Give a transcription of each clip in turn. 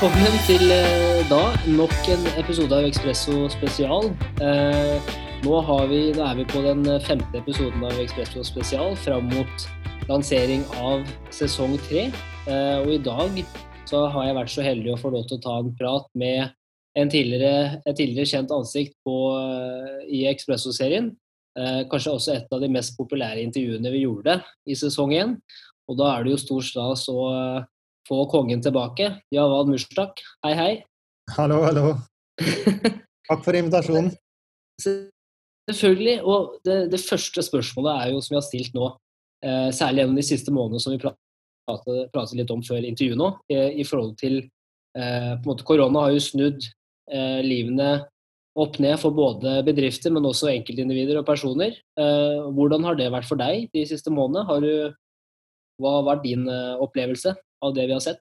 Velkommen til eh, da nok en episode av Ekspresso spesial. Eh, nå, vi, er vi på den femte episoden av Ekspresso spesial fram mot lansering av sesong tre. Eh, og i dag så har jeg vært så heldig å få lov til å ta en prat med en tidligere, et tidligere kjent ansikt på, eh, i Ekspresso-serien. Eh, kanskje også et av de mest populære intervjuene vi gjorde i sesong én. Og da er det jo stor stas å få kongen tilbake. Javad Mushtak, hei, hei. Hallo, hallo. Takk for invitasjonen. Selvfølgelig. Og det, det, første spørsmålet er jo som vi har stilt nå, eh, særlig gjennom de siste månedene som vi pratet, pratet litt om før intervjuet nå, i, i forhold til eh, på en måte Korona har jo snudd eh, livene opp ned for både bedrifter, men også enkeltindivider og personer. Eh, hvordan har det vært for deg de siste månedene? Har du, hva har vært din eh, opplevelse av det vi har sett?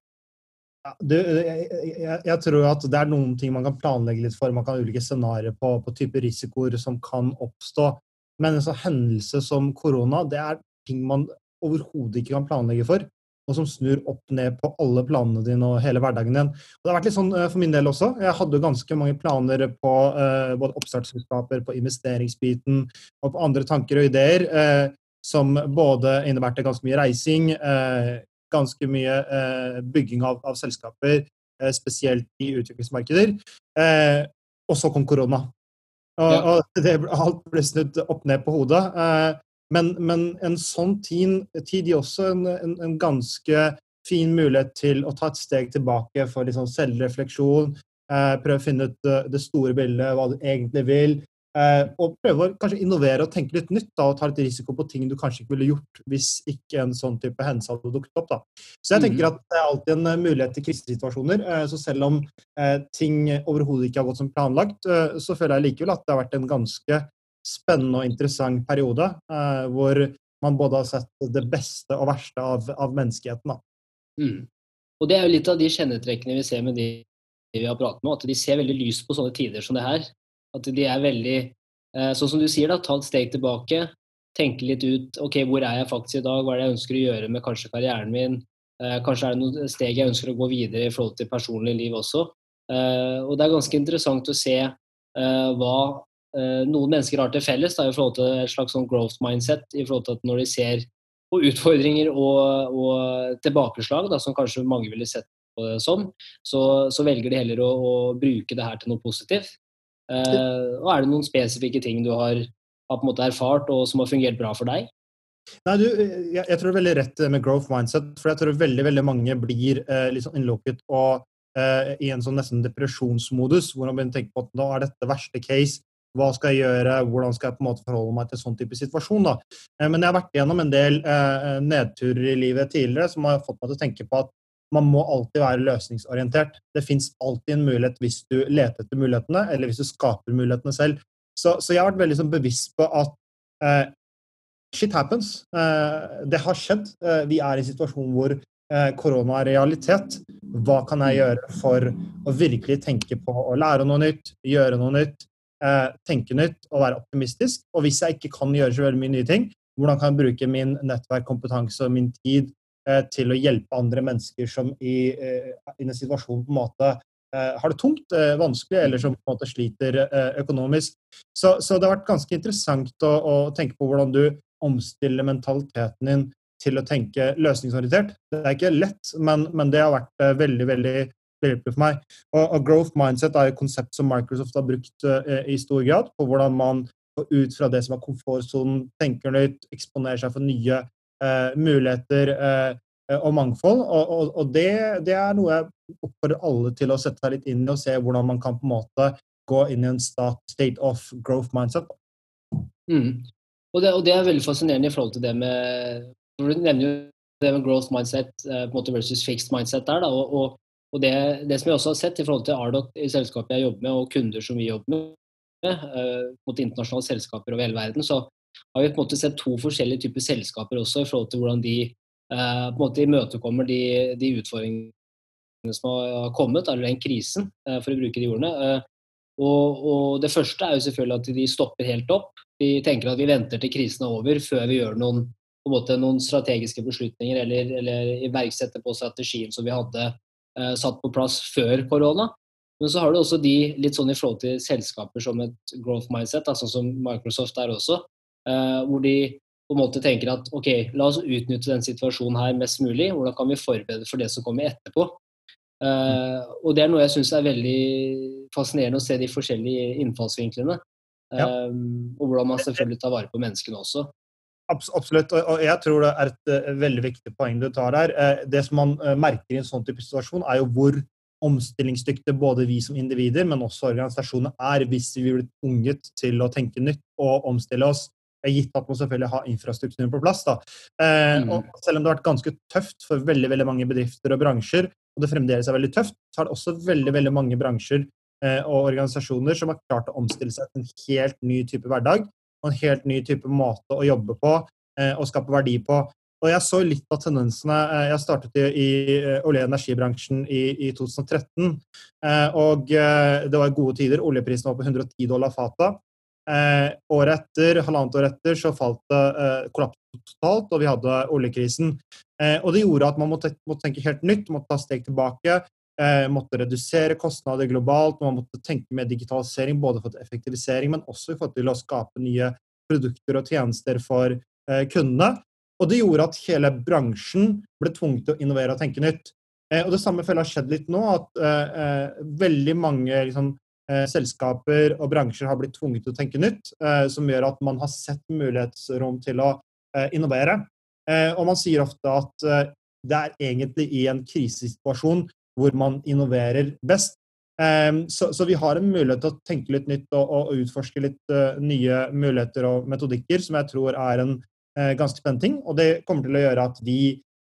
Ja, du, jeg, jeg, jeg, tror at det er noen ting man kan planlegge litt for. Man kan ha ulike scenarioer på, på type risikoer som kan oppstå. Men en sånn hendelse som korona, det er ting man overhodet ikke kan planlegge for og som snur opp ned på alle planene dine og hele hverdagen din. Og det har vært litt sånn uh, for min del også. Jeg hadde ganske mange planer på uh, både oppstartsselskaper, på investeringsbiten og på andre tanker og ideer, uh, som både innebærte ganske mye reising, ganske mye bygging av, av selskaper, spesielt i utviklingsmarkeder. og så kom korona. Og, ja. og det, alt ble snudd opp ned på hodet. Men, men, en sånn tid, tid gir også en, en, en, ganske fin mulighet til å ta et steg tilbake for liksom selvrefleksjon. Eh, prøve å finne ut det, eh, det store bildet, hva du egentlig vil. Eh, og prøve å kanskje innovere og tenke litt nytt da, og ta litt risiko på ting du kanskje ikke ville gjort hvis ikke en sånn type hendelse hadde dukket opp. da. Så jeg tenker mhm. at det er alltid en eh, mulighet til krisesituasjoner. Eh, så selv om eh, ting overhodet ikke har gått som planlagt, så føler jeg likevel at det har vært en ganske spennende og interessant periode, eh, hvor man både har sett det beste og verste av, av menneskeheten. Mm. Og Det er jo litt av de kjennetrekkene vi ser med de vi har pratet med, at de ser veldig lyst på sånne tider som det her. At de er veldig, eh, sånn som du sier, da, ta et steg tilbake, tenke litt ut ok, hvor er jeg faktisk i dag, hva er det jeg ønsker å gjøre med kanskje karrieren min, eh, kanskje er det noen steg jeg ønsker å gå videre i forhold til personlig liv også. Eh, og det er ganske interessant å se hva noen mennesker har til felles da, i forhold til et slags sånn growth mindset. i forhold til at Når de ser på utfordringer og, og tilbakeslag, da, som kanskje mange ville sett på det som, så, så velger de heller å, å, bruke det her til noe positivt. Eh, og Er det noen spesifikke ting du har, har på en måte erfart og som har fungert bra for deg? Nei, du, jeg, jeg, tror det er veldig rett med growth mindset. For jeg tror veldig veldig mange blir eh, litt sånn innlukket og eh, i en sånn nesten depresjonsmodus, hvor man begynner å tenke på at nå er dette verste case. Hva skal jeg gjøre? Hvordan skal jeg på en måte forholde meg til sånn type situasjon? da? Eh, men jeg har vært gjennom en del eh, nedturer i livet tidligere som har fått meg til å tenke på at man må alltid være løsningsorientert. Det fins alltid en mulighet hvis du leter etter mulighetene, eller hvis du skaper mulighetene selv. Så, så jeg har vært veldig sånn, bevisst på at eh, shit happens. Eh, det har skjedd. Eh, vi er i en situasjon hvor eh, korona er realitet. Hva kan jeg gjøre for å virkelig tenke på å lære noe nytt, gjøre noe nytt, eh, tenke nytt og være optimistisk. Og hvis jeg ikke kan gjøre så veldig mye nye ting, hvordan kan jeg bruke min nettverk, kompetanse og min tid til å hjelpe andre mennesker som i, eh, i en situasjon på en måte eh, har det tungt, eh, vanskelig, eller som på en måte sliter eh, økonomisk. Så, så, det har vært ganske interessant å, å tenke på hvordan du omstiller mentaliteten din til å tenke løsningsorientert. Det er ikke lett, men, men det har vært veldig veldig hjelpelig for meg. Og, og, growth mindset er et konsept som Microsoft har brukt i stor grad, på hvordan man ut fra det som er komfortsonen, tenker nytt, eksponerer seg for nye muligheter uh, og mangfold. Og, og, og det, det, er noe jeg oppfordrer alle til å sette seg litt inn i og se hvordan man kan på en måte gå inn i en state of growth mindset. Mm. Og, det, og, det, er veldig fascinerende i forhold til det med Du nevner jo det med growth mindset versus fixed mindset der. Da, og, det, det, som jeg også har sett i forhold til Ardoc i selskapet jeg jobber med, og kunder som vi jobber med, mot internasjonale selskaper over hele verden, så har vi på en måte sett to forskjellige typer selskaper også i forhold til hvordan de uh, på en måte imøtekommer de, de utfordringene som har kommet, eller den krisen, uh, for å bruke de ordene. Og, og, Det første er jo selvfølgelig at de stopper helt opp. De tenker at vi venter til krisen er over før vi gjør noen, på en måte, noen strategiske beslutninger eller, eller iverksetter på strategien som vi hadde eh, satt på plass før korona. Men så har du også de litt sånn i forhold til selskaper som et growth mindset, altså som Microsoft er også, hvor de på en måte tenker at ok, la oss utnytte den situasjonen her mest mulig. Hvordan kan vi forberede for det som kommer etterpå? Uh, og det er noe jeg syns er veldig fascinerende å se de forskjellige innfallsvinklene. Ja. Um, og hvordan man selvfølgelig tar vare på menneskene også. Absolutt, og jeg tror det er et uh, veldig viktig poeng du tar. Uh, det som man merker i en sånn type situasjon, er jo hvor omstillingsdyktige både vi som individer, men også organisasjoner er hvis vi blir tvunget til å tenke nytt og omstille oss gitt at man selvfølgelig har infrastrukturen på plass. Da. Eh, mm. og selv om det har vært ganske tøft for veldig veldig mange bedrifter og bransjer, og det fremdeles er veldig tøft, så er det også veldig veldig mange bransjer eh, og organisasjoner som har klart å omstille seg til en helt ny type hverdag og en helt ny type måte å jobbe på eh, og skape verdi på. Og Jeg så litt av tendensene. Eh, jeg startet i, i eh, olje- og energibransjen i, i 2013. Eh, og Det var gode tider. Oljeprisen var på 110 dollar fatet. Eh, året etter, halvannet år etter så falt det eh, kollapset totalt, og vi hadde oljekrisen. Eh, og det gjorde at man måtte, måtte, tenke helt nytt, måtte ta steg tilbake. Eh, måtte redusere kostnader globalt, man måtte tenke med digitalisering både for effektivisering, men også for å skape nye produkter og tjenester for eh, kundene. Og det gjorde at hele bransjen ble tvunget til å innovere og tenke nytt. Eh, og Det samme føler har skjedd litt nå, at veldig mange liksom, selskaper og bransjer har blitt tvunget til å tenke nytt, eh, som gjør at man har sett mulighetsrom til å eh, innovere. Og man sier ofte at det er egentlig i en krisesituasjon hvor man innoverer best. Så, så, vi har en mulighet til å tenke litt nytt og, og utforske litt nye muligheter og metodikker, som jeg tror er en ganske spennende ting. Og det kommer til å gjøre at vi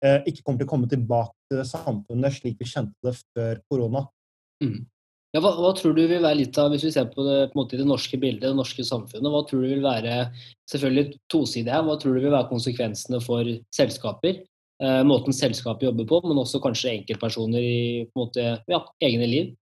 ikke kommer til å komme tilbake til samfunnet slik vi kjente det før korona. Mm. Ja, hva, hva, tror du vil være litt av, Hvis vi ser på det, på måte, det norske bildet, det norske samfunnet, hva tror du vil være selvfølgelig tosidig her, hva tror du vil være konsekvensene for selskaper? Eh, måten selskapet jobber på, men også kanskje enkeltpersoner i på en måte, ja, egne liv?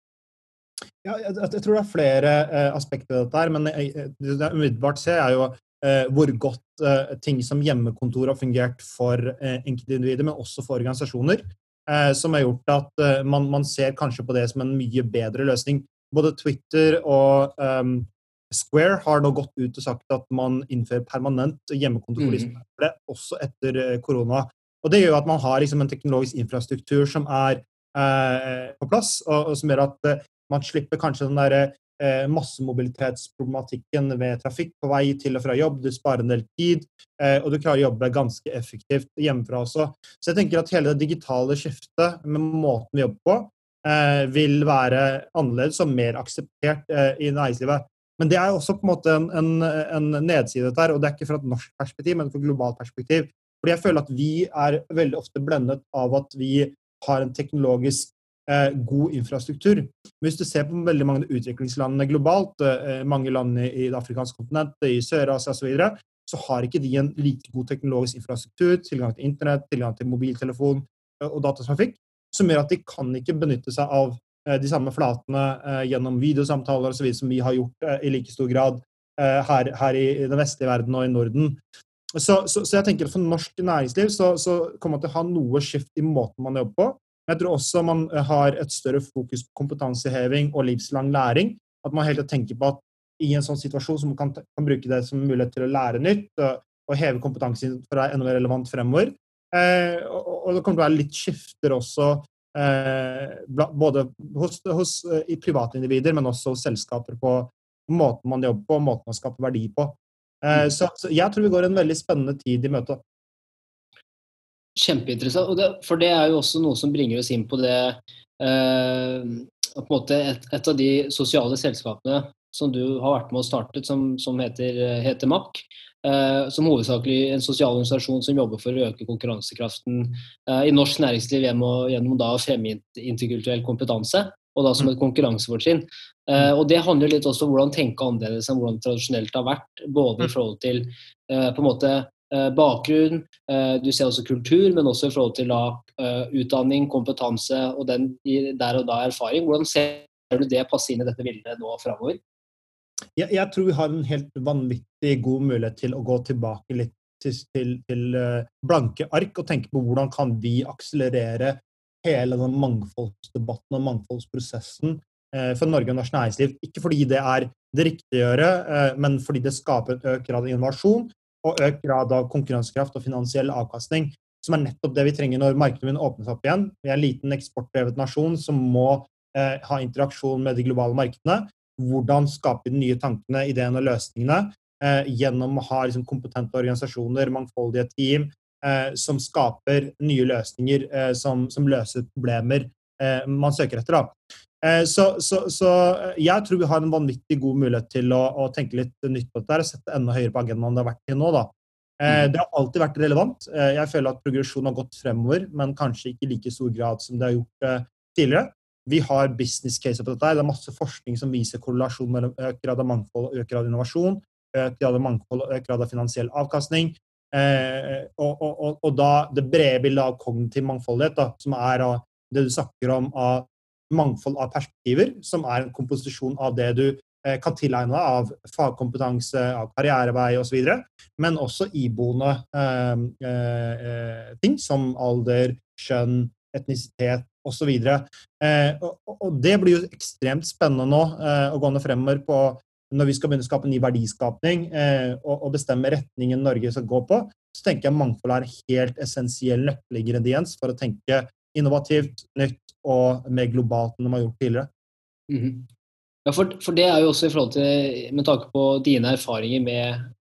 Ja, jeg, jeg, tror det er flere eh, aspekter ved dette, her, men jeg, det jeg umiddelbart ser, er jo eh, hvor godt eh, ting som hjemmekontor har fungert for eh, enkeltindivider, men også for organisasjoner. Eh, som har gjort at eh, man, man, ser kanskje på det som en mye bedre løsning. Både Twitter og um, Square har nå gått ut og sagt at man innfører permanent hjemmekontor mm. også etter eh, korona. Og Det gjør at man har liksom, en teknologisk infrastruktur som er eh, på plass, og, og, som gjør at man slipper kanskje den derre eh, massemobilitetsproblematikken ved trafikk på vei til og fra jobb. Du sparer en del tid, eh, og du klarer å jobbe ganske effektivt hjemmefra også. Så jeg tenker at hele det digitale skiftet med måten vi jobber på, eh, vil være annerledes og mer akseptert eh, i næringslivet. Men det er også på en måte en, en, en nedside der, og det er ikke fra et norsk perspektiv, men fra et globalt perspektiv. Fordi jeg føler at vi er veldig ofte blendet av at vi har en teknologisk god infrastruktur. Hvis du ser på veldig mange utviklingslandene globalt, eh, mange land i det afrikanske kontinentet, i Sør-Asia osv., så, videre, så har ikke de en like god teknologisk infrastruktur, tilgang til internett, tilgang til mobiltelefon eh, og datatrafikk, som gjør at de kan ikke benytte seg av eh, de samme flatene eh, gjennom videosamtaler osv. som vi har gjort eh, i like stor grad her, her, i den vestlige verden og i Norden. Så, så, så, jeg tenker at For norsk næringsliv så, så kommer man til å ha noe skift i måten man jobber på. Jeg tror også man eh, har et større fokus på kompetanseheving og livslang læring. At man hele tiden tenker på at i en sånn situasjon så man kan, kan bruke det som mulighet til å lære nytt og, og heve kompetansen for å være enda mer relevant fremover. Eh, og, og, det kommer til å være litt skifter også, eh, både hos, hos eh, i privatindivider, men også hos selskaper på måten man jobber på, måten man skaper verdi på. Eh, mm. så, så, jeg tror vi går en veldig spennende tid i møte. Kjempeinteressant. Det, for det er jo også noe som bringer oss inn på det eh, på en måte et, et, av de sosiale selskapene som du har vært med og startet, som, som heter, heter MAK. Eh, som hovedsakelig en sosial organisasjon som jobber for å øke konkurransekraften eh, i norsk næringsliv gjennom, gjennom da å fremme interkulturell kompetanse, og da som et konkurransefortrinn. Eh, og Det handler litt også om hvordan tenke annerledes enn hvordan det tradisjonelt har vært. Både i forhold til eh, på en måte bakgrunn, eh, du ser også kultur, men også i forhold til da, eh, utdanning, kompetanse og den der og da erfaring. Hvordan ser du det passe inn i dette bildet nå framover? Jeg, jeg, tror vi har en helt vanvittig god mulighet til å gå tilbake litt til, til, til blanke ark og tenke på hvordan kan vi akselerere hele den mangfoldsdebatten og mangfoldsprosessen for Norge og norsk næringsliv. Ikke fordi det er det riktige å gjøre, men fordi det skaper en økt grad av innovasjon og økt grad av konkurransekraft og finansiell avkastning, som er nettopp det vi trenger når markedet åpnes opp igjen. Vi er en liten eksportdrevet nasjon som må eh, ha interaksjon med de globale markedene. Hvordan skape de nye tankene, ideene og løsningene eh, gjennom å ha liksom, kompetente organisasjoner, mangfoldige team, eh, som skaper nye løsninger eh, som, som, løser problemer eh, man søker etter. Da. Eh, så, så, så, jeg tror vi har en vanvittig god mulighet til å, å tenke litt nytt på dette og sette enda høyere på agendaen enn det har vært til nå. da. Eh, mm. Det har alltid vært relevant. Eh, jeg føler at progresjonen har gått fremover, men kanskje ikke i like stor grad som det har gjort tidligere. Vi har business case på dette. Det er masse forskning som viser korrelasjon mellom økt grad av mangfold og økt grad av innovasjon, økt grad av mangfold og økt grad av finansiell avkastning. og, og, og, og da det brede bildet av kognitiv mangfoldighet, da, som er det du snakker om av mangfold av perspektiver, som er en komposisjon av det du eh, kan tilegne deg av fagkompetanse, av karrierevei osv., men også iboende eh, eh, ting som alder, kjønn, etnisitet osv. Eh, og, og det blir jo ekstremt spennende nå eh, å gå ned fremover på når vi skal begynne å skape ny verdiskapning eh, og, og, bestemme retningen Norge skal gå på, så tenker jeg mangfold er helt essensiell nøkkelingrediens for å tenke innovativt, nytt og mer globalt enn de har gjort tidligere. Mm -hmm. Ja, for, for, det er jo også i forhold til, med tanke på dine erfaringer med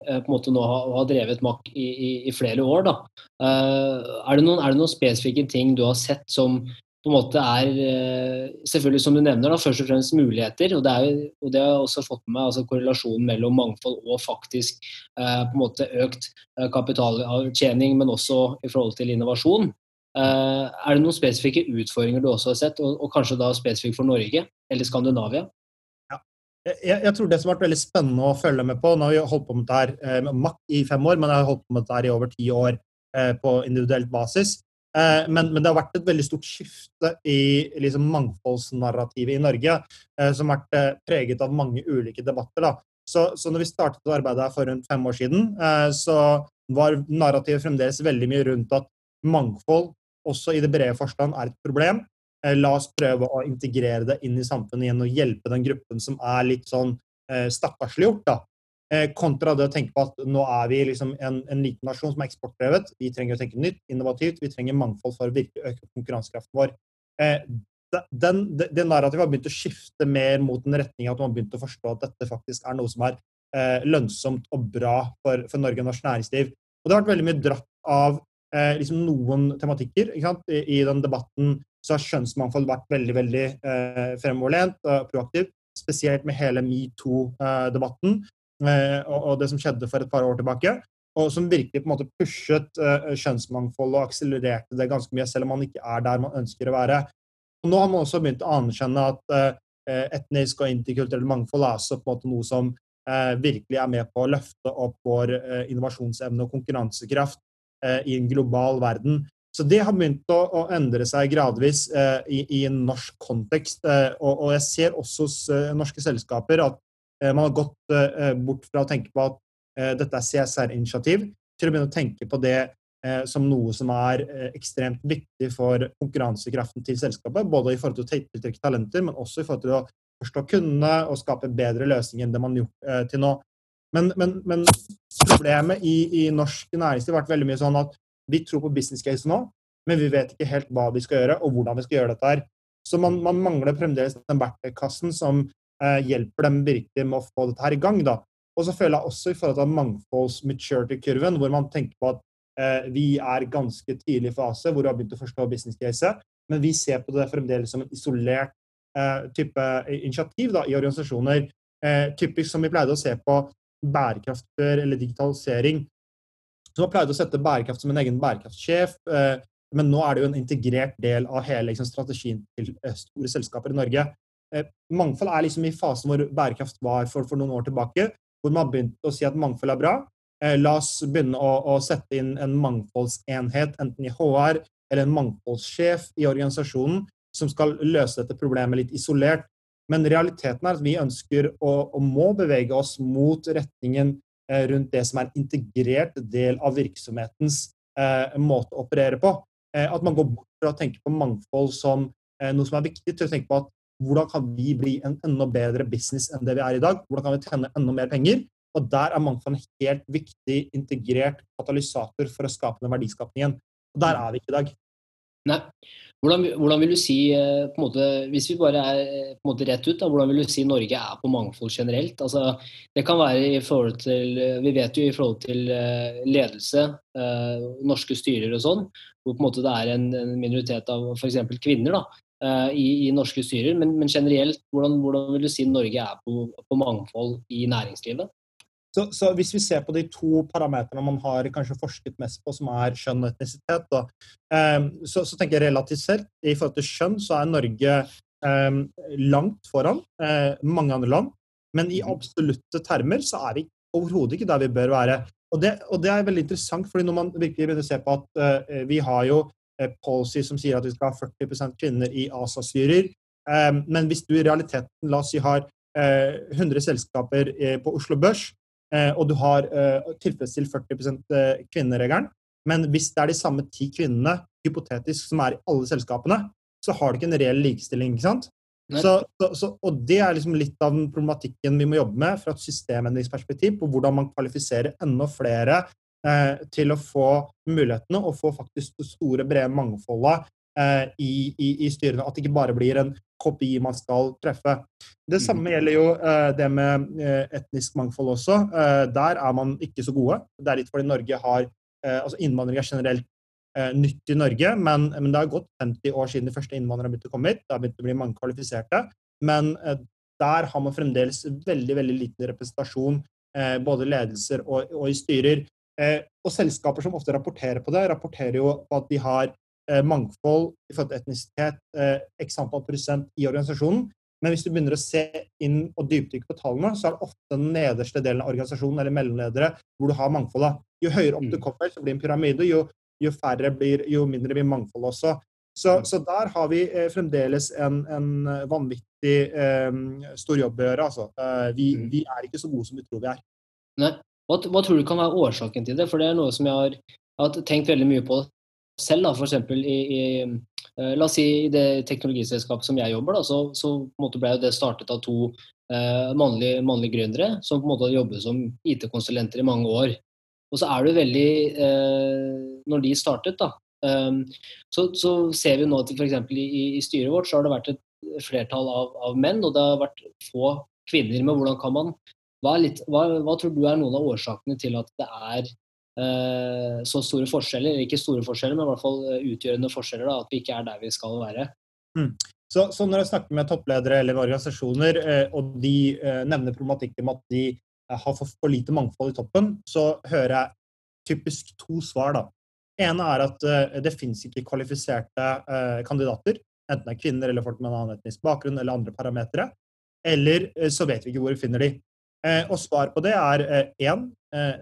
eh, på en måte nå å ha drevet MAK i, i, i, flere år. da. Uh, er, det noen, er, det noen, spesifikke ting du har sett som på en måte er uh, Selvfølgelig, som du nevner, da, først og fremst muligheter. Og det, er, og det har jeg også fått med meg altså korrelasjonen mellom mangfold og faktisk på en måte økt kapitalavtjening, men også i forhold til innovasjon. Eh, er det noen spesifikke utfordringer du også har sett, og, og kanskje da spesifikt for Norge eller Skandinavia? Ja. Jeg, jeg, tror det som har vært veldig spennende å følge med på Nå har vi holdt på med dette her eh, med Mack i fem år, men jeg har holdt på med dette her i over ti år eh, på individuelt basis. Men, men, det har vært et veldig stort skifte i liksom, mangfoldsnarrativet i Norge, som har vært preget av mange ulike debatter. Da. Så, så når vi startet å arbeide her for rundt fem år siden, så var narrativet fremdeles veldig mye rundt at mangfold også i det brede forstand er et problem. Eh, la oss prøve å integrere det inn i samfunnet igjen og hjelpe den gruppen som er litt sånn eh, stakkarsliggjort. da. Eh, kontra det å tenke på at nå er vi liksom en, en liten nasjon som er eksportdrevet. Vi trenger å tenke nytt, innovativt. Vi trenger mangfold for å virkelig øke konkurransekraften vår. Den, det narrativet har begynt å skifte mer mot den retning at man har begynt å forstå at dette faktisk er noe som er lønnsomt og bra for, for Norge og norsk næringsliv. Og det har vært veldig mye dratt av eh, liksom noen tematikker. I, I, den debatten så har kjønnsmangfold vært veldig veldig eh, fremoverlent og proaktivt. Spesielt med hele metoo-debatten eh, og, og, det som skjedde for et par år tilbake. Og som virkelig på en måte pushet eh, kjønnsmangfold og akselererte det ganske mye, selv om man ikke er der man ønsker å være. Og nå har man også begynt å anerkjenne at eh, etnisk og interkulturelt mangfold er også på en måte noe som eh, virkelig er med på å løfte opp vår innovasjonsevne og konkurransekraft i en global verden. Så det har begynt å, å endre seg gradvis eh, i, i, en norsk kontekst. Eh, og, og, jeg ser også hos eh, norske selskaper at eh, man har gått eh, bort fra å tenke på at dette er CSR-initiativ, til å begynne å tenke på det som noe som er ekstremt viktig for konkurransekraften til selskapet. Både i forhold til å tiltrekke talenter, men også i forhold til å forstå kundene og skape bedre løsninger enn det man har gjort til nå. Men, men, men problemet i, i, norsk næringsliv har vært veldig mye sånn at vi tror på business case nå, men vi vet ikke helt hva vi skal gjøre, og hvordan vi skal gjøre dette her. Så man, man mangler fremdeles den verktøykassen som eh, hjelper dem virkelig med å få dette her i gang. da. Og så føler jeg også i forhold til mangfolds-maturity-kurven, hvor man tenker på at eh, vi er ganske tidlig i fase hvor vi har begynt å forstå business case, men vi ser på det fremdeles som en isolert eh, type initiativ da, i organisasjoner. Eh, typisk som vi pleide å se på bærekraft før, eller digitalisering. Så man pleide å sette bærekraft som en egen bærekraftsjef, eh, men nå er det jo en integrert del av hele liksom, strategien til eh, store selskaper i Norge. Eh, mangfold er liksom i fasen hvor bærekraft var for, for noen år tilbake, hvor man begynte å si at mangfold er bra. La oss begynne å, å sette inn en mangfoldsenhet, enten i HR eller en mangfoldssjef i organisasjonen, som skal løse dette problemet litt isolert. Men realiteten er at vi ønsker å, og må bevege oss mot retningen eh, rundt det som er en integrert del av virksomhetens eh, måte å operere på. Eh, at man går bort fra å tenke på mangfold som eh, noe som er viktig, til å tenke på at hvordan kan vi bli en enda bedre business enn det vi er i dag? Hvordan kan vi tjene enda mer penger? Og der er mangfold en helt viktig integrert katalysator for å skape den verdiskapningen. Og der er vi ikke i dag. Nei. Hvordan, hvordan, vil du si, eh, på en måte, hvis vi bare er eh, på en måte rett ut, da, hvordan vil du si Norge er på mangfold generelt? Altså, det kan være i forhold til eh, Vi vet jo i forhold til ledelse, norske styrer og sånn, hvor på en måte det er en, minoritet av f.eks. kvinner da, i, i, norske styrer. Men, men generelt, hvordan, hvordan, vil du si Norge er på, på mangfold i næringslivet? Så, så, hvis vi ser på de to parametrene man har kanskje forsket mest på, som er kjønn og etnisitet, da, um, så, så, tenker jeg relativt selv i forhold til kjønn så er Norge um, langt foran uh, mange andre land. Men i mhm. absolutte termer så er vi overhodet ikke der vi bør være. Og det, og det, er veldig interessant, fordi når man virkelig begynner å se på at uh, vi har jo uh, policy som sier at vi skal ha 40% kvinner i ASA-styrer, um, men hvis du i realiteten, la oss si, har 100 selskaper på Oslo Børs, Eh, og du har eh, tilfredsstilt 40 eh, kvinneregelen. Men hvis det er de samme ti kvinnene hypotetisk som er i alle selskapene, så har du ikke en reell likestilling. ikke sant? Så, så, og det er liksom litt av den problematikken vi må jobbe med fra et systemendringsperspektiv, på hvordan man kvalifiserer enda flere eh, til å få mulighetene og få faktisk det store, brede mangfoldet eh, i, i, i, styrene. At det ikke bare blir en kopi man skal treffe. Det samme mm. gjelder jo uh, det med uh, etnisk mangfold også. Der er man ikke så gode. Det er litt fordi Norge har altså Innvandring er generelt nytt i Norge, men, men, det har gått 50 år siden de første innvandrerne begynte å komme hit. Det har begynt å bli mange kvalifiserte. Men der har man fremdeles veldig veldig liten representasjon, både ledelser og, og i styrer. og selskaper som ofte rapporterer på det, rapporterer jo at de har Eh, mangfold i forhold til etnisitet, eh, x antall prosent i organisasjonen. Men hvis du begynner å se inn og dypdykke på tallene, så er det ofte den nederste delen av organisasjonen eller mellomledere hvor du har mangfoldet. Jo høyere opp du mm. kommer, så blir det en pyramide. Jo, jo, færre blir, jo mindre blir mangfold også. Så, mm. så, der har vi eh, fremdeles en, en vanvittig eh, stor jobb å gjøre. Altså. Eh, vi, mm. vi, er ikke så gode som vi tror vi er. Nei. Hva, hva, tror du kan være årsaken til det? For det er noe som jeg har, jeg har tenkt veldig mye på selv, da, f.eks. I, i uh, La oss si i det teknologiselskapet som jeg jobber, da, så, så ble det startet av to eh, mannlige, mannlige gründere som på en måte jobbet som IT-konsulenter i mange år. Og så er det veldig eh, Når de startet, da, um, så, så, ser vi nå at f.eks. I, i styret vårt så har det vært et flertall av, av, menn, og det har vært få kvinner. Men hvordan kan man hva, litt, hva, hva tror du er noen av årsakene til at det er Eh, så store forskjeller, ikke store forskjeller, men i hvert fall eh, utgjørende forskjeller, da, at vi ikke er der vi skal være. Mm. Så, så, når jeg snakker med toppledere eller organisasjoner, eh, og de eh, nevner problematikken med at de eh, har for, lite mangfold i toppen, så hører jeg typisk to svar. da. ene er at eh, det finnes ikke kvalifiserte kandidater, enten det er kvinner eller folk med en annen etnisk bakgrunn eller andre parametere. Eller så vet vi ikke hvor vi finner de. og svar på det er én,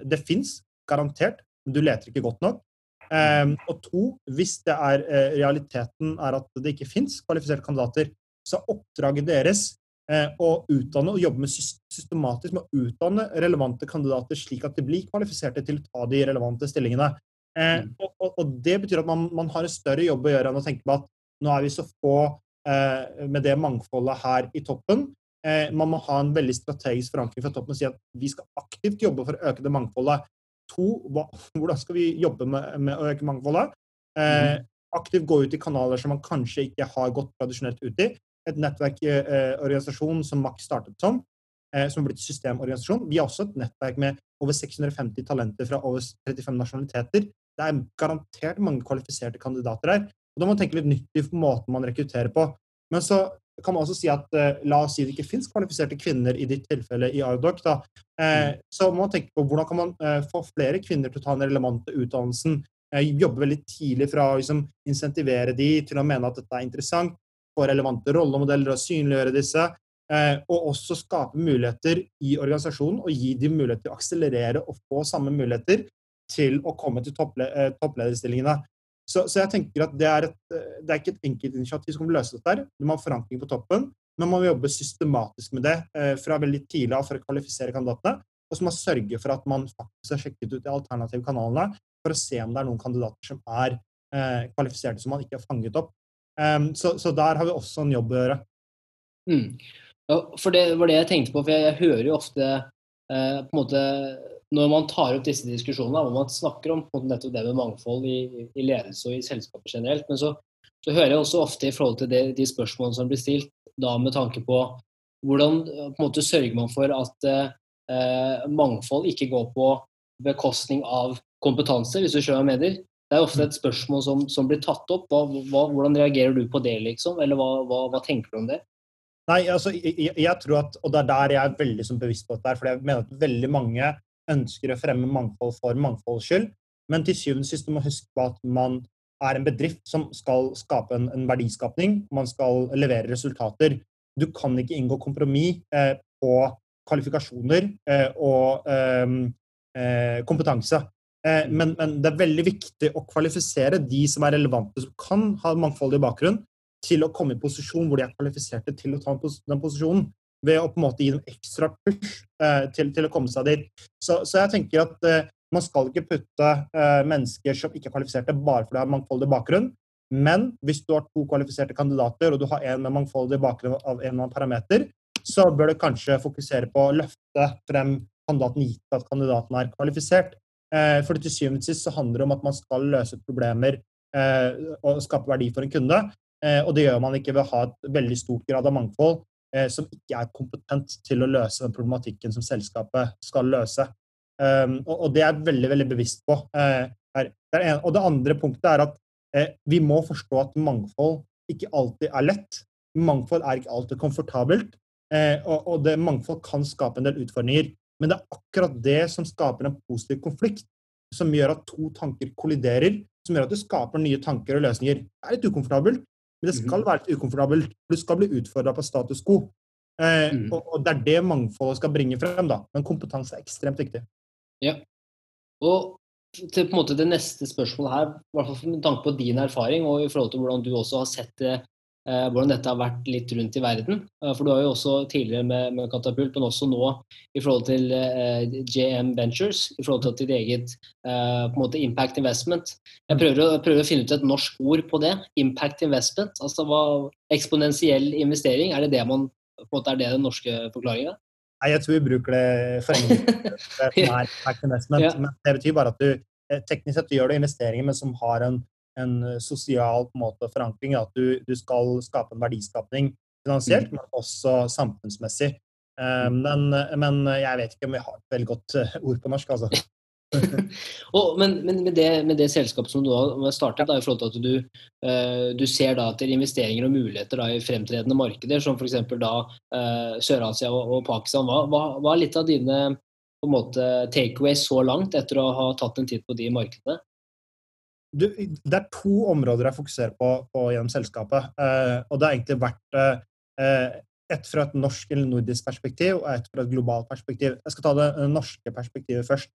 det fins garantert. Men du leter ikke godt nok. Um, og to, hvis det er uh, realiteten er at det ikke fins kvalifiserte kandidater, så er oppdraget deres uh, å utdanne og jobbe med systematisk med å utdanne relevante kandidater, slik at de blir kvalifiserte til å ta de relevante stillingene. Uh, og, og, og, det betyr at man, man, har en større jobb å gjøre enn å tenke på at nå er vi så få med det mangfoldet her i toppen. man må ha en veldig strategisk forankring fra toppen og si at vi skal aktivt jobbe for å øke det mangfoldet. To, hvordan skal vi jobbe med, med å øke mangfoldet? Eh, mm. aktivt gå ut i kanaler som man kanskje ikke har gått tradisjonelt ut i. Et nettverkorganisasjon eh, som Max startet som, eh, som har blitt systemorganisasjon. Vi har også et nettverk med over 650 talenter fra over 35 nasjonaliteter. Det er garantert mange kvalifiserte kandidater der. Og Da må man tenke litt nytt i måten man rekrutterer på. Men så kan man også si at eh, la oss si det ikke finnes kvalifiserte kvinner i ditt tilfelle i Ardoc. Da. Eh, mm. så må man tenke på hvordan kan man eh, få flere kvinner til å ta den relevante utdannelsen. Eh, jobbe veldig tidlig fra å liksom, insentivere de til å mene at dette er interessant. Få relevante rollemodeller og synliggjøre disse. Eh, og også skape muligheter i organisasjonen og gi dem mulighet til å akselerere og få samme muligheter til å komme til topple eh, topplederstillingene. Så, så, jeg tenker at det er, et, det er ikke et enkeltinitiativ som kommer løse dette. her. Du må ha forankring på toppen, men man må jobbe systematisk med det eh, fra veldig tidlig av for å kvalifisere kandidatene. Og så må man sørge for at man faktisk har sjekket ut de alternative kanalene for å se om det er noen kandidater som er kvalifiserte som man ikke har fanget opp. Så, så, der har vi også en jobb å gjøre. Mm. Ja, for det var det jeg tenkte på, for jeg, jeg hører jo ofte eh, på en måte når man tar opp disse diskusjonene, hvor man snakker om nettopp det med mangfold i, i ledelse og i selskapet generelt, men så, så, hører jeg også ofte i forhold til det, de spørsmålene som blir stilt, da med tanke på hvordan på måte sørger man for at eh, mangfold ikke går på bekostning av kompetanse, hvis du hva jeg mener. Det er ofte et spørsmål som, som blir tatt opp. Hva, hva, hvordan reagerer du på det, liksom? Eller hva, hva tenker du om det? Nei, altså, jeg, jeg, tror at, og det er der jeg er veldig som bevisst på dette, for jeg mener at veldig mange ønsker å fremme mangfold for mangfolds skyld, men til syvende og sist må man huske på at man er en bedrift som skal skape en, en verdiskapning, man skal levere resultater. Du kan ikke inngå kompromiss eh, på kvalifikasjoner eh, og ehm, eh, kompetanse. Eh, men, men, det er veldig viktig å kvalifisere de som er relevante, som kan ha mangfoldig bakgrunn, til å komme i posisjon hvor de er kvalifiserte til å ta den posisjonen. Ved å på en måte gi dem ekstra push eh, til, til, å komme seg dit. Så, så jeg tenker at eh, man skal ikke putte eh, mennesker som ikke er kvalifiserte, bare fordi de har mangfoldig bakgrunn. Men hvis du har to kvalifiserte kandidater, og du har en med mangfoldig bakgrunn av en eller annen parameter, så bør du kanskje fokusere på å løfte frem kandidaten gitt at kandidaten er kvalifisert. Eh, for til syvende og sist så handler det om at man skal løse problemer eh, og skape verdi for en kunde. Eh, og det gjør man ikke ved å ha et veldig stort grad av mangfold som ikke er kompetent til å løse den problematikken som selskapet skal løse. Um, og, det er jeg veldig, veldig bevisst på. Eh, en, og det andre punktet er at eh, vi må forstå at mangfold ikke alltid er lett. Mangfold er ikke alltid komfortabelt. Eh, og det, mangfold kan skape en del utfordringer. Men det er akkurat det som skaper en positiv konflikt, som gjør at to tanker kolliderer, som gjør at du skaper nye tanker og løsninger. Det er litt ukomfortabelt, men det skal mhm. være litt ukomfortabelt. Du skal bli utfordra på status quo. Eh, mm. og, og, det er det mangfoldet skal bringe frem. da. Men kompetanse er ekstremt viktig. Ja. Og til på en måte det neste spørsmålet her, i hvert fall med tanke på din erfaring og i forhold til hvordan du også har sett det hvordan dette har vært litt rundt i verden. Eh, for du har jo også tidligere med, med Katapult, men også nå i forhold til eh, JM Ventures, i forhold til ditt eget på en måte impact investment. Jeg prøver å, prøver å, finne ut et norsk ord på det. Impact investment. altså hva, Eksponentiell investering, er det det man på en måte er det den norske forklaringa? Nei, jeg tror vi bruker det for enkelt. impact investment. ja. Men det betyr bare at du teknisk sett gjør du investeringer, men som har en en eh, sosial måte, forankring. At du, du, skal skape en verdiskapning finansielt, mm. men også samfunnsmessig. Um, men, men, jeg vet ikke om vi har et veldig godt ord på norsk, altså. og, men, men med, det, med, det, selskapet som du har startet, da, i forhold til at du, uh, du ser da etter investeringer og muligheter da, i fremtredende markeder, som f.eks. uh, Sør-Asia og, og, Pakistan, hva, hva, hva, er litt av dine på en måte takeaways så langt etter å ha tatt en titt på de markedene? Du, det er to områder jeg fokuserer på, på gjennom selskapet. Eh, og det har egentlig vært eh, ett fra et norsk eller nordisk perspektiv og ett fra et globalt perspektiv. Jeg skal ta det norske perspektivet først.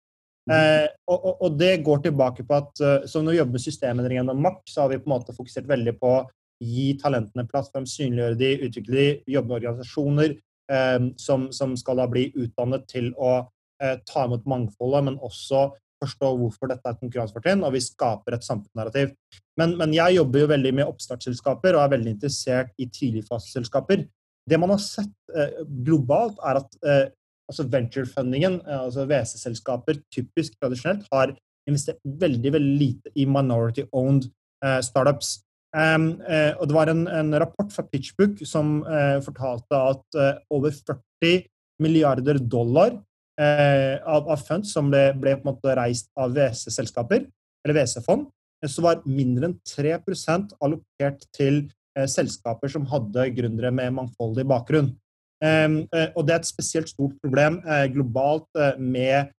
Mm. Eh, og, og, og, det går tilbake på at uh, som når vi jobber med systemendring gjennom MAK, så har vi på en måte fokusert veldig på å gi talentene plattform, synliggjøre de, utvikle de, jobbe med organisasjoner eh, som, som, skal da bli utdannet til å eh, ta imot mangfoldet, men også forstå hvorfor dette er et konkurransefortrinn, og vi skaper et samfunnsnarrativ. Men, men, jeg jobber jo veldig med oppstartsselskaper og er veldig interessert i tidligfaseselskaper. Det man har sett eh, globalt, er at eh, altså venturefundingen, eh, altså WC-selskaper, typisk tradisjonelt har investert veldig veldig lite i minority-owned eh, startups. Um, og det var en, en, rapport fra Pitchbook som eh, fortalte at over 40 milliarder dollar av, av funds som ble, ble, på en måte reist av WC-selskaper, eller WC-fond, eh, så var mindre enn 3% allokert til eh, selskaper som hadde gründere med mangfoldig bakgrunn. Eh, og det er et spesielt stort problem eh, globalt eh, med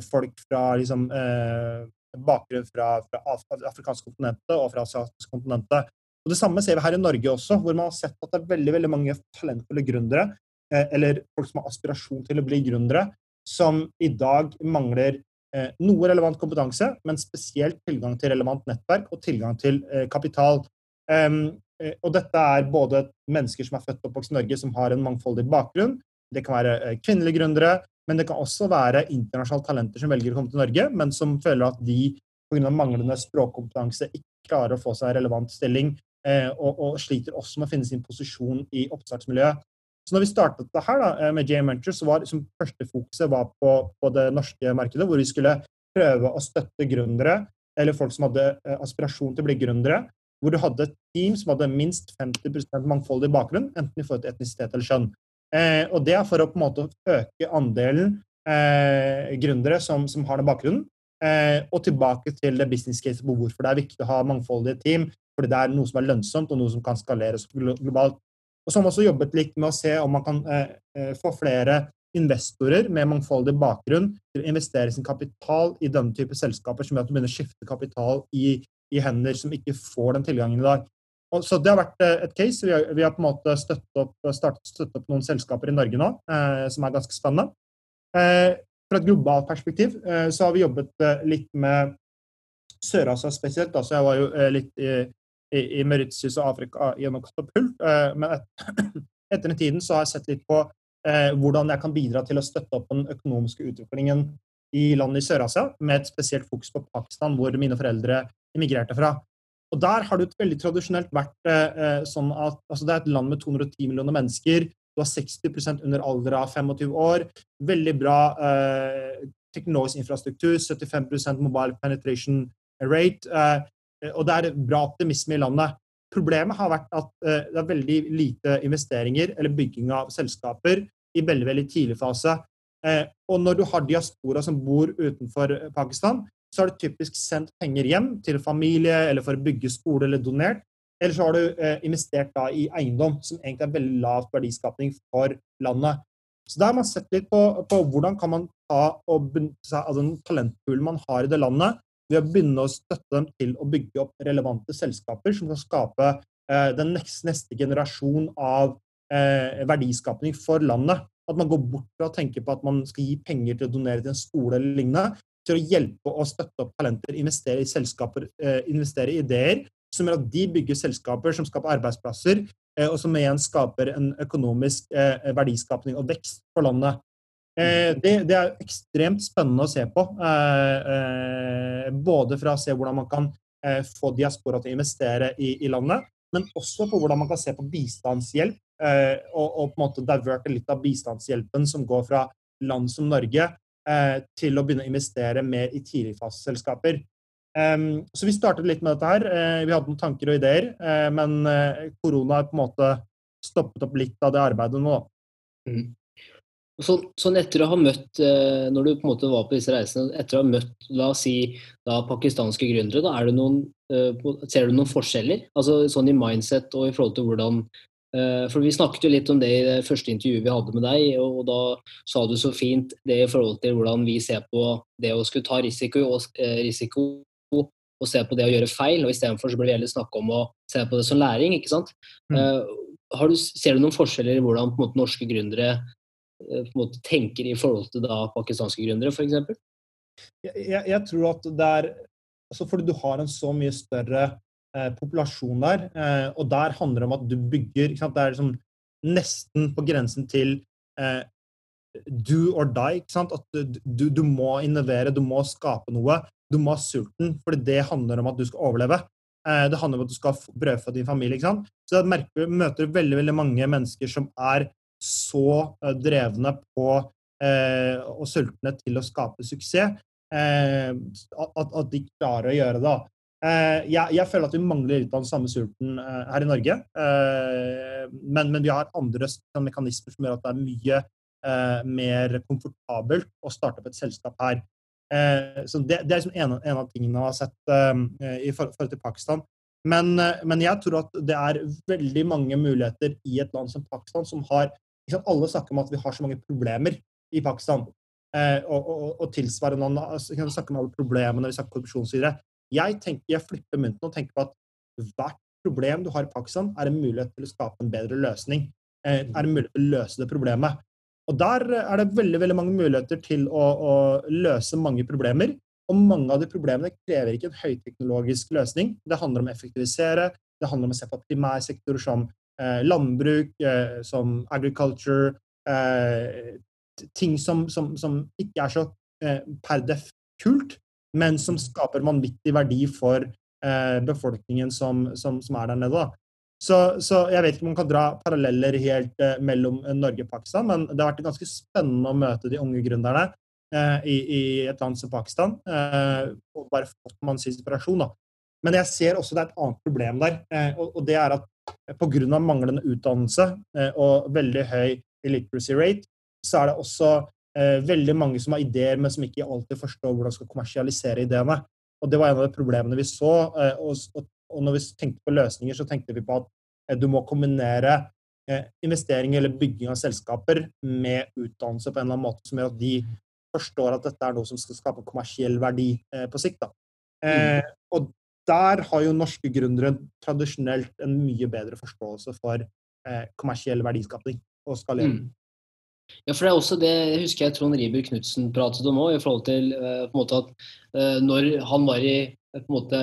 folk fra liksom, bakgrunn fra, fra afrikanske kontinentet og fra asiatiske kontinentet. Og Det samme ser vi her i Norge også, hvor man har sett at det er veldig, veldig mange talentfulle gründere, eller folk som har aspirasjon til å bli gründere, som i dag mangler eh, noe relevant kompetanse, men spesielt tilgang til relevant nettverk og tilgang til eh, kapital. Um, og dette er både mennesker som er født og oppvokst i Norge, som har en mangfoldig bakgrunn. Det kan være eh, kvinnelige gründere, men det kan også være internasjonale talenter som velger å komme til Norge, men som føler at de pga. manglende språkkompetanse ikke klarer å få seg relevant stilling, eh, og, og, sliter også med å finne sin posisjon i oppstartsmiljøet. Så når vi startet det her da, eh, med JM Ventures, så var liksom, første fokuset var på, på, det norske markedet, hvor vi skulle prøve å støtte gründere, eller folk som hadde eh, aspirasjon til å bli gründere, hvor du hadde et team som hadde minst 50% mangfoldig bakgrunn, enten i forhold til etnisitet eller kjønn. Eh, og det er for å på en måte øke andelen eh, gründere som, som, har den bakgrunnen. Eh, og tilbake til det business case på hvorfor det er viktig å ha mangfoldige team. Fordi det er noe som er lønnsomt, og noe som kan skaleres globalt. Og så har man også jobbet litt med å se om man kan eh, eh, få flere investorer med mangfoldig bakgrunn til å investere sin kapital i denne type selskaper, som gjør at du begynner å skifte kapital i, i hender som ikke får den tilgangen i dag. Og, så Det har vært eh, et case. Vi har, vi har på en måte støttet opp, startet, støttet opp noen selskaper i Norge nå, eh, som er ganske spennende. Eh, fra et globalt perspektiv eh, så har vi jobbet litt med Sør-Asia spesielt. Altså, jeg var jo litt i, i, i Mauritius og Afrika gjennom Katapult, men et, etter den tiden så har jeg sett litt på hvordan jeg kan bidra til å støtte opp den økonomiske utviklingen i landet i Sør-Asia, med et spesielt fokus på Pakistan, hvor mine foreldre immigrerte fra. Og Der har det veldig tradisjonelt vært eh, sånn at altså det er et land med 210 millioner mennesker. Du har 60 under alder av 25 år. Veldig bra eh, teknologisk infrastruktur. 75 mobile penetration rate. Eh, og det er bra optimisme i landet. Problemet har vært at eh, det er veldig lite investeringer eller bygging av selskaper i veldig, veldig tidlig fase. Eh, og når du har diaspora som bor utenfor Pakistan, så har du typisk sendt penger hjem til familie eller for å bygge skole eller donert. Eller så har du eh, investert da i eiendom, som egentlig er veldig lavt verdiskapning for landet. Så da har man sett litt på, på hvordan kan man ta og benytte seg av den talentpoolen man har i det landet, ved å begynne å støtte dem til å bygge opp relevante selskaper som kan skape eh, den neste, neste, generasjon av eh, verdiskapning for landet. At man går bort fra å tenke på at man skal gi penger til å donere til en skole eller lignende, til å hjelpe og støtte opp talenter, investere i selskaper, eh, investere i ideer som gjør at de bygger selskaper som skaper arbeidsplasser, eh, og som igjen skaper en økonomisk eh, verdiskapning og vekst for landet. Det, det, er ekstremt spennende å se på. Både fra å se hvordan man kan få diaspora til å investere i, i landet, men også på hvordan man kan se på bistandshjelp, og, og på en måte diverte litt av bistandshjelpen som går fra land som Norge Eh, til å begynne å investere mer i tidligfaseselskaper. Um, så vi startet litt med dette her. Vi hadde noen tanker og ideer, men korona har på en måte stoppet opp litt av det arbeidet nå. Mm. Så, sånn etter å ha møtt, når du på en måte var på disse reisene, etter å ha møtt la oss si, da, pakistanske gründere, da, noen, ser du noen forskjeller? Altså sånn i mindset og i forhold til hvordan Eh, for Vi snakket jo litt om det i det første intervjuet vi hadde med deg, og da sa du så fint det i forhold til hvordan vi ser på det å skulle ta risiko og, eh, risiko, og se på det å gjøre feil. og Istedenfor blir det heller snakke om å se på det som læring. ikke sant? Mm. Eh, du, ser du noen forskjeller i hvordan måte, norske gründere måte, tenker i forhold til da, pakistanske gründere, f.eks.? Jeg, jeg, tror at det er altså Fordi du har en så mye større eh, populasjon der. Eh, og der handler det om at du bygger Det er liksom nesten på grensen til eh, do or die. At du, du, må innovere, du må skape noe. Du må ha sulten, fordi det handler om at du skal overleve. Eh, det handler om at du skal brødfø din familie. Så jeg merker, møter veldig, veldig mange mennesker som er så eh, drevne på eh, og sultne til å skape suksess. Eh, at, at, de klarer å gjøre det. Eh, jeg, jeg, føler at vi mangler litt av den samme sulten eh, her i Norge. Eh, men, men, vi har andre mekanismer som gjør at det er mye mer komfortabelt å starte opp et selskap her. så Det, det er liksom en, en, av tingene jeg har sett i forhold til Pakistan. Men, men, jeg tror at det er veldig mange muligheter i et land som Pakistan som har Alle snakker om at vi har så mange problemer i Pakistan. og, og, og tilsvarende altså, Vi kan snakke om alle problemene, vi snakker korrupsjon osv. Jeg, tenker, jeg flipper mynten og tenker på at hvert problem du har i Pakistan, er en mulighet til å skape en bedre løsning. Eh, er en mulighet til å løse det problemet. Og Der er det veldig veldig mange muligheter til å, å løse mange problemer. Og mange av de problemene krever ikke en høyteknologisk løsning. Det handler om å effektivisere, det handler om å se på primærsektorer som eh, landbruk, eh, som agriculture eh, Ting som, som, som, ikke er så eh, per def kult, men som skaper vanvittig verdi for eh, befolkningen som, som, som, er der nede. da. Så, så, jeg vet ikke om man kan dra paralleller helt eh, mellom Norge og Pakistan, men det har vært ganske spennende å møte de unge gründerne eh, i, i, et land som Pakistan. Eh, og bare fått manns inspirasjon. da. Men jeg ser også det er et annet problem der, eh, og, og, det er at pga. manglende utdannelse eh, og veldig høy illiteracy rate, så er det også eh, veldig mange som har ideer, men som ikke alltid forstår hvordan de skal kommersialisere ideene. Og Det var en av de problemene vi så. og, og når vi tenkte på løsninger, så tenkte vi på at eh, du må kombinere eh, investering eller bygging av selskaper med utdannelse på en eller annen måte som gjør at de forstår at dette er noe som skal skape kommersiell verdi eh, på sikt. Mm. Og der har jo norske gründere tradisjonelt en mye bedre forståelse for kommersiell verdiskapning og skalering. Mm. Ja, for det er også det jeg husker jeg Trond Riiber Knutsen pratet om òg, i forhold til eh, på en måte at eh, når han var i på en måte,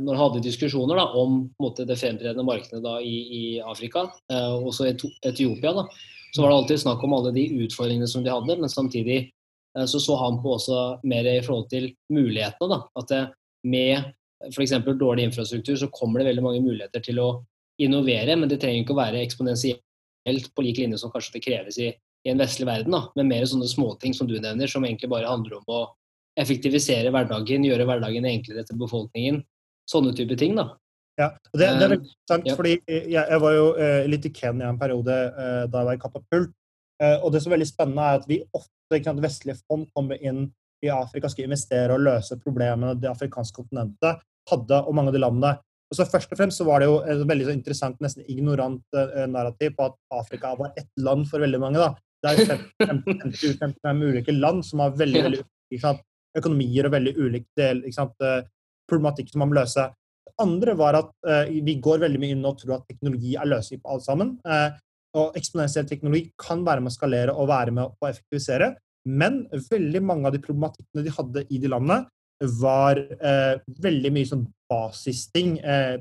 når han hadde diskusjoner da, om måte, det fremtredende markedet da, i, i, Afrika, eh, også Etiopia, da, så var det alltid snakk om alle de utfordringene som de hadde, men samtidig eh, så så han på også mer i forhold til mulighetene. Da, at med f.eks. dårlig infrastruktur så kommer det veldig mange muligheter til å innovere, men det trenger ikke å være eksponentielt på lik linje som kanskje det kreves i, i en vestlig verden, da, men mer sånne småting som du nevner, som egentlig bare handler om å effektivisere hverdagen, gjøre hverdagen enklere til befolkningen. Sånne type ting, da. Ja, og det, det er veldig interessant, ja. fordi jeg, jeg, var jo eh, litt i Kenya en periode eh, da jeg var i Katapult. Eh, og det som er veldig spennende, er at vi ofte ikke sant, vestlige fond kommer inn i Afrika, skal investere og løse problemene det afrikanske kontinentet hadde, og mange av de landene. Og så Først og fremst så var det jo et veldig interessant, nesten ignorant uh, narrativ på at Afrika var ett land for veldig mange. da. Det er 55 ulike land som har veldig, veldig økonomier og veldig ulik del, eh, problematikk som man må løse. Det andre var at uh, vi går veldig mye inn og tror at teknologi er løsning på alt sammen. Uh, og eksponentiell teknologi kan være med å skalere og være med å effektivisere. Men veldig mange av de problematikkene de hadde i de landene, var eh, veldig mye sånn basisting,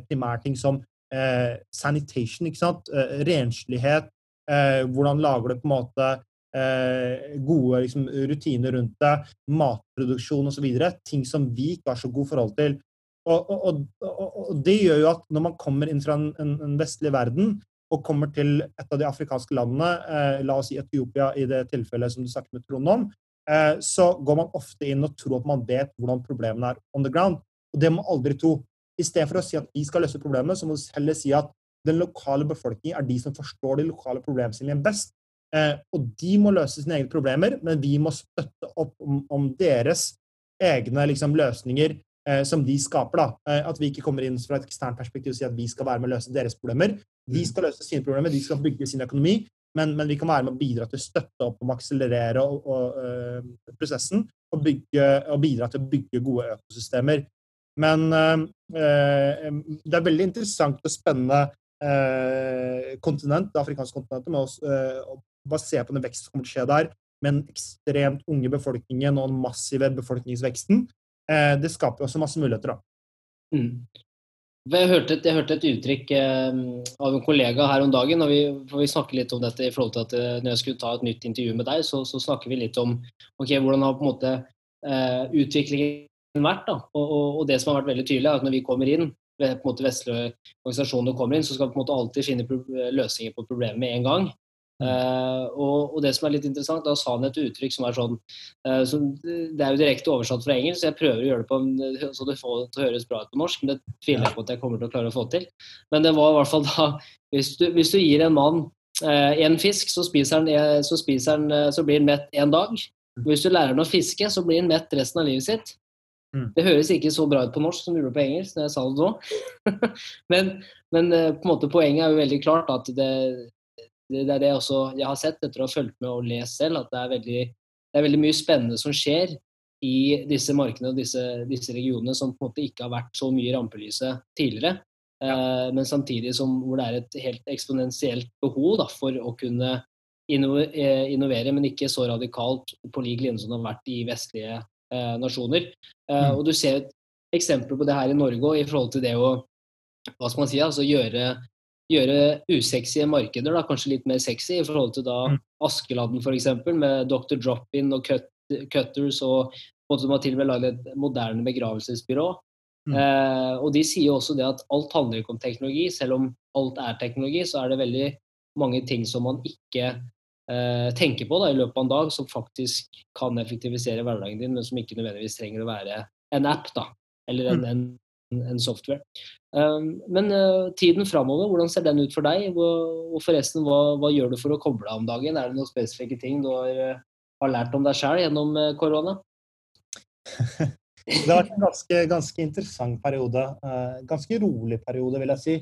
primærting som sanitation, ikke sant? renslighet. hvordan lager du på en måte eh, gode liksom, rutiner rundt det, matproduksjon osv. Ting som vi ikke har så god forhold til. Og, og, og, og, det gjør jo at når man kommer inn fra en, en, en, vestlig verden og kommer til et av de afrikanske landene, eh, la oss si Etiopia i det tilfellet som du snakket med Trond om, eh, så går man ofte inn og tror at man vet hvordan problemene er on the ground. Og det må man aldri tro. I stedet for å si at vi skal løse problemet, så må du heller si at den lokale befolkningen er de som forstår de lokale problemstillingene best. Eh, og de må løse sine egne problemer, men vi må støtte opp om, om deres egne liksom, løsninger som de skaper. da. Eh, at vi ikke kommer inn fra et eksternt perspektiv og sier at vi skal være med å løse deres problemer. De mm. skal løse sine problemer, de skal bygge sin økonomi, men, men vi kan være med å bidra til å støtte opp om å akselerere og, og, uh, prosessen og, bygge, og, bidra til å bygge gode økosystemer. Men uh, det er veldig interessant og spennende uh, kontinent, det afrikanske kontinentet, med oss, basere på den veksten som kommer til å skje der, med den ekstremt unge befolkningen og den massive befolkningsveksten, eh, det skaper jo også masse muligheter. da. Mm. Jeg hørte, et, jeg hørte et uttrykk eh, av en kollega her om dagen. og vi, vi snakker litt om dette i forhold til at eh, Når jeg skulle ta et nytt intervju med deg, så, så snakker vi litt om okay, hvordan har på en måte eh, utviklingen vært. da, og, og, og, det som har vært veldig tydelig, er at når vi kommer inn, på en måte vestlige organisasjoner kommer inn, så skal vi på en måte alltid finne løsninger på problemet med en gang. Uh, og, og, det som er litt interessant, da sa han et uttrykk som er sånn uh, som, Det er jo direkte oversatt fra engelsk, så jeg prøver å gjøre det på en, så det får til å høres bra ut på norsk, men det tviler jeg på at jeg kommer til å klare å få til. Men det var i hvert fall da Hvis du, hvis du gir en mann uh, en fisk, så, spiser han, så, spiser han, så blir han mett en dag. Hvis du lærer han å fiske, så blir han mett resten av livet sitt. Mm. Det høres ikke så bra ut på norsk som det gjorde på engelsk når jeg sa det nå. men, men på en måte poenget er jo veldig klart at det, det er det også jeg har sett etter å ha fulgt med og lest selv, at det er, veldig, det er veldig mye spennende som skjer i disse markedene og disse, disse, regionene som på en måte ikke har vært så mye i rampelyset tidligere. Ja. Eh, men samtidig som hvor det er et helt eksponentielt behov da, for å kunne eh, innovere, men ikke så radikalt på lik linje som det har vært i vestlige eh, nasjoner. Eh, mm. Og Du ser et eksempel på det her i Norge i forhold til det å hva skal man si, altså gjøre gjøre usexy markeder da, kanskje litt mer sexy, i forhold til da mm. Askeladden f.eks., med Dr. Drop-In og cut, Cutters, og de har til og med lagd et moderne begravelsesbyrå. Mm. Eh, og de sier også det at alt handler ikke om teknologi. Selv om alt er teknologi, så er det veldig mange ting som man ikke eh, tenker på da, i løpet av en dag, som faktisk kan effektivisere hverdagen din, men som ikke nødvendigvis trenger å være en app da, eller en, mm. en, en software. Um, men uh, tiden framover, hvordan ser den ut for deg? Og, forresten, hva, hva, gjør du for å koble av om dagen? Er det noen spesifikke ting du har, uh, har lært om deg sjøl gjennom uh, korona? det har vært en ganske, ganske interessant periode. ganske rolig periode, vil jeg si.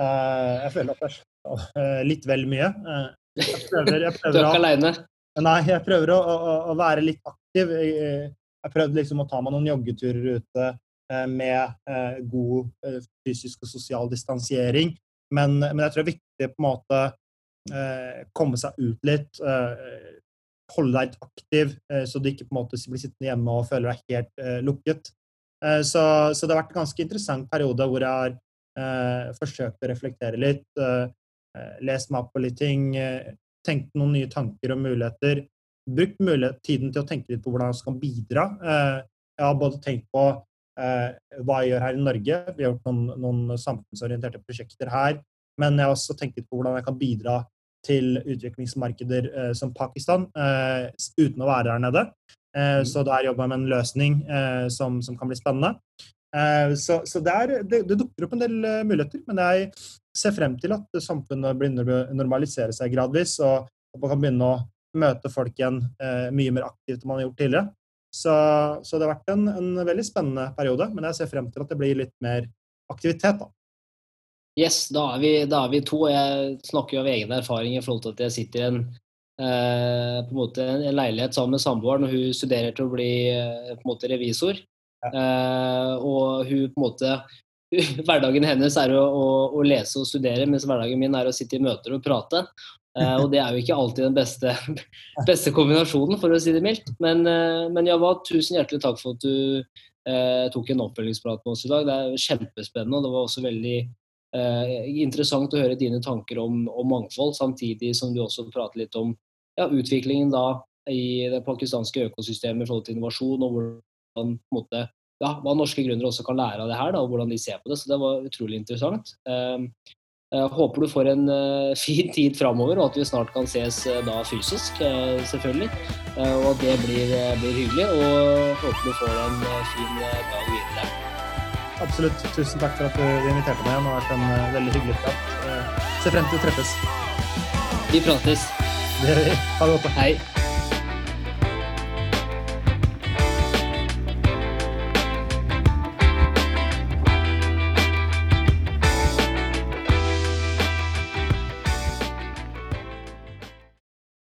jeg føler at det er litt vel mye. Jeg prøver, jeg prøver du er ikke aleine? Nei, jeg prøver å, å, å, være litt aktiv. Jeg, prøvde liksom å ta meg noen joggeturer ute Eh, med eh, god eh, fysisk og sosial distansiering. Men, men, jeg tror det er viktig på en måte komme seg ut litt. Holde deg litt aktiv, så du ikke på en måte blir sittende hjemme og føler deg helt lukket. Så, så, det har vært en ganske interessant periode hvor jeg har forsøkt å reflektere litt. lest meg opp på litt ting, tenkt noen nye tanker og muligheter. Brukt mulighet, tiden til å tenke litt på hvordan jeg skal bidra. Jeg har både tenkt på Eh, hva jeg gjør her i Norge. Vi har gjort noen, noen samfunnsorienterte prosjekter her. Men jeg har også tenkt litt på hvordan jeg kan bidra til utviklingsmarkeder eh, som Pakistan eh, uten å være der nede. Eh, mm. Så der jobber jeg med en løsning eh, som, som, kan bli spennende. Eh, så, så det, er, det, det, dukker opp en del muligheter, men jeg ser frem til at samfunnet begynner å normalisere seg gradvis, og at man kan begynne å møte folk igjen mye mer aktivt enn man har gjort tidligere. Så, så, det har vært en, en, veldig spennende periode, men jeg ser frem til at det blir litt mer aktivitet. da. Yes, da er vi, da er vi to. Jeg snakker jo av egen erfaring i forhold til at jeg sitter i en, eh, på en, måte, en leilighet sammen med samboeren, og hun studerer til å bli eh, måte revisor. Ja. Eh, og hun på en måte Hverdagen hennes er å, å, å, lese og studere, mens hverdagen min er å sitte i møter og prate. Uh, og det er jo ikke alltid den beste, beste kombinasjonen, for å si det mildt. Men, uh, men Java, tusen hjertelig takk for at du eh, tok en oppfølgingsprat med oss i dag. Det er kjempespennende, og det var også veldig interessant å høre dine tanker om, om, mangfold, samtidig som du også prater litt om ja, utviklingen da i det pakistanske økosystemet i forhold til innovasjon, og hvordan, måte, ja, hva norske gründere også kan lære av det her, da, og hvordan de ser på det. Så det var utrolig interessant. Jeg håper du får en uh, fin tid framover, og at vi snart kan ses uh, da fysisk, selvfølgelig. og at det blir, blir, hyggelig. Og håper du får en fin dag videre. Absolutt. Tusen takk for at du inviterte meg. Det har vært en veldig hyggelig prat. ser frem til å treffes. Vi prates. Det gjør vi. Ha det godt. Hei.